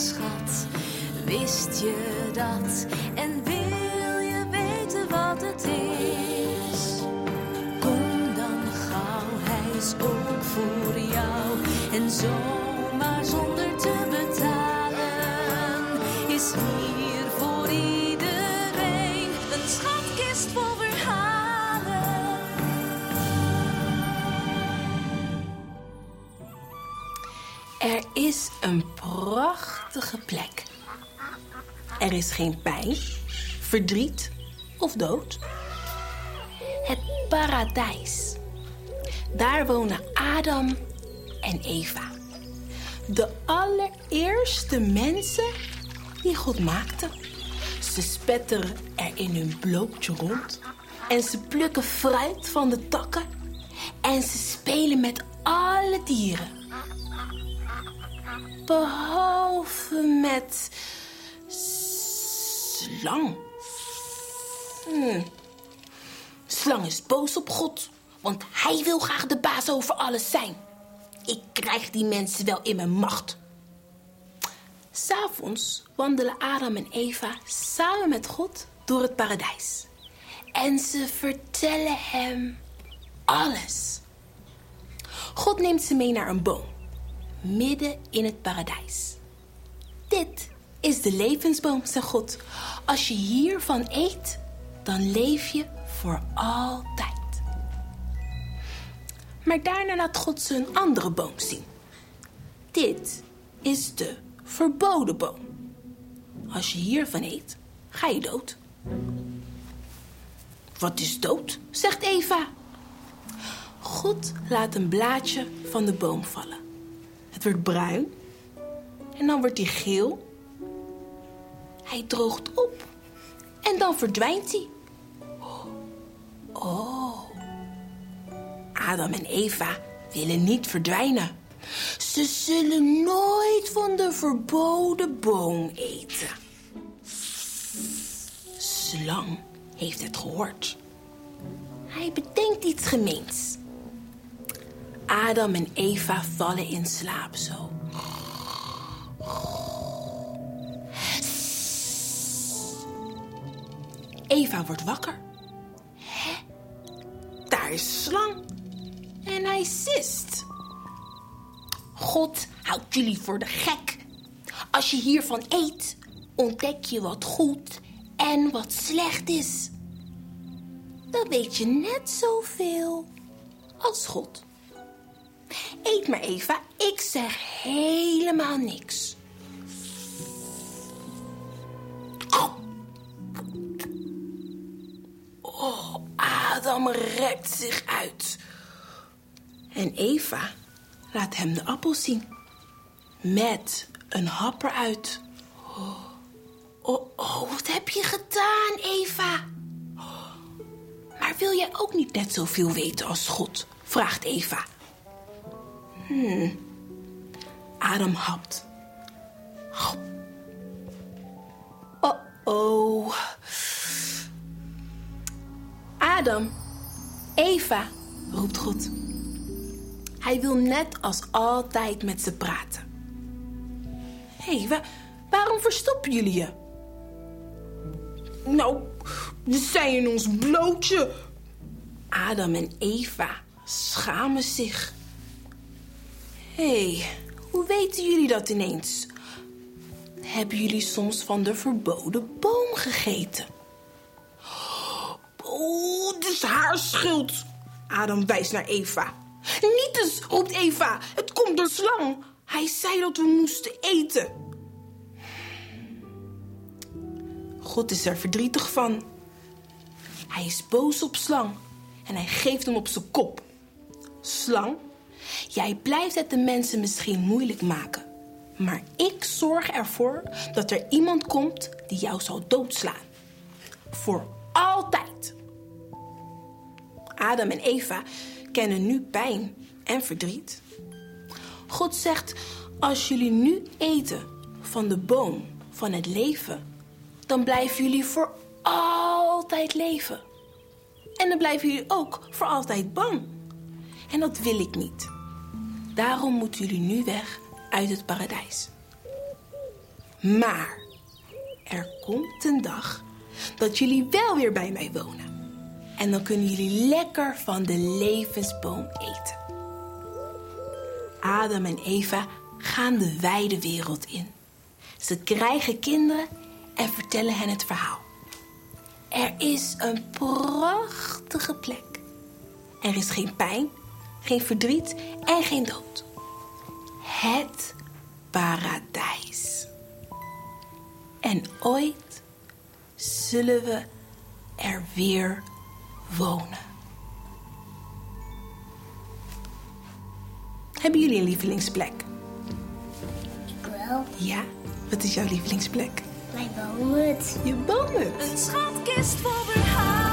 schat. Wist je dat? En wil je weten wat het is? Kom dan gauw, hij is ook voor jou. En zomaar zonder te betalen is hier voor iedereen Er is een prachtige plek. Er is geen pijn, verdriet of dood. Het paradijs. Daar wonen Adam en Eva. De allereerste mensen die God maakte. Ze spetteren er in hun blootje rond. En ze plukken fruit van de takken. En ze spelen met alle dieren. Behalve met slang. Hmm. Slang is boos op God, want hij wil graag de baas over alles zijn. Ik krijg die mensen wel in mijn macht. S'avonds wandelen Adam en Eva samen met God door het paradijs. En ze vertellen hem alles. God neemt ze mee naar een boom, midden in het paradijs. Dit is de levensboom, zegt God. Als je hiervan eet, dan leef je voor altijd. Maar daarna laat God ze een andere boom zien. Dit is de verboden boom. Als je hiervan eet, ga je dood. Wat is dood? zegt Eva. God laat een blaadje van de boom vallen. Het wordt bruin en dan wordt hij geel. Hij droogt op en dan verdwijnt hij. Oh. Adam en Eva willen niet verdwijnen. Ze zullen nooit van de verboden boom eten. Slang heeft het gehoord. Hij bedenkt iets gemeens. Adam en Eva vallen in slaap zo. Eva wordt wakker. Hè? Daar is slang. En hij sist. God houdt jullie voor de gek. Als je hiervan eet, ontdek je wat goed en wat slecht is. Dan weet je net zoveel als God. Eet maar, Eva. Ik zeg helemaal niks. Oh, Adam rekt zich uit. En Eva laat hem de appel zien. Met een hap eruit. Oh, oh, oh, wat heb je gedaan, Eva? Maar wil jij ook niet net zoveel weten als God? Vraagt Eva. Hmm. Adam hapt. Oh, oh. Adam, Eva, roept God. Hij wil net als altijd met ze praten. Hé, hey, wa- waarom verstoppen jullie je? Nou, we zijn in ons blootje. Adam en Eva schamen zich. Hé, hey, hoe weten jullie dat ineens? Hebben jullie soms van de verboden boom gegeten? Oh, het is haar schuld. Adam wijst naar Eva. Niet eens, roept Eva. Het komt door slang. Hij zei dat we moesten eten. God is er verdrietig van. Hij is boos op slang en hij geeft hem op zijn kop. Slang, jij blijft het de mensen misschien moeilijk maken. Maar ik zorg ervoor dat er iemand komt die jou zal doodslaan. Voor altijd. Adam en Eva kennen nu pijn en verdriet. God zegt: Als jullie nu eten van de boom van het leven, dan blijven jullie voor altijd leven. En dan blijven jullie ook voor altijd bang. En dat wil ik niet. Daarom moeten jullie nu weg uit het paradijs. Maar er komt een dag dat jullie wel weer bij mij wonen. En dan kunnen jullie lekker van de levensboom eten. Adam en Eva gaan de wijde wereld in. Ze krijgen kinderen en vertellen hen het verhaal. Er is een prachtige plek. Er is geen pijn, geen verdriet en geen dood. Het paradijs. En ooit zullen we er weer wonen. Hebben jullie een lievelingsplek? Ik wel. Ja? Wat is jouw lievelingsplek? Mijn woont. Je woont. Een schatkist vol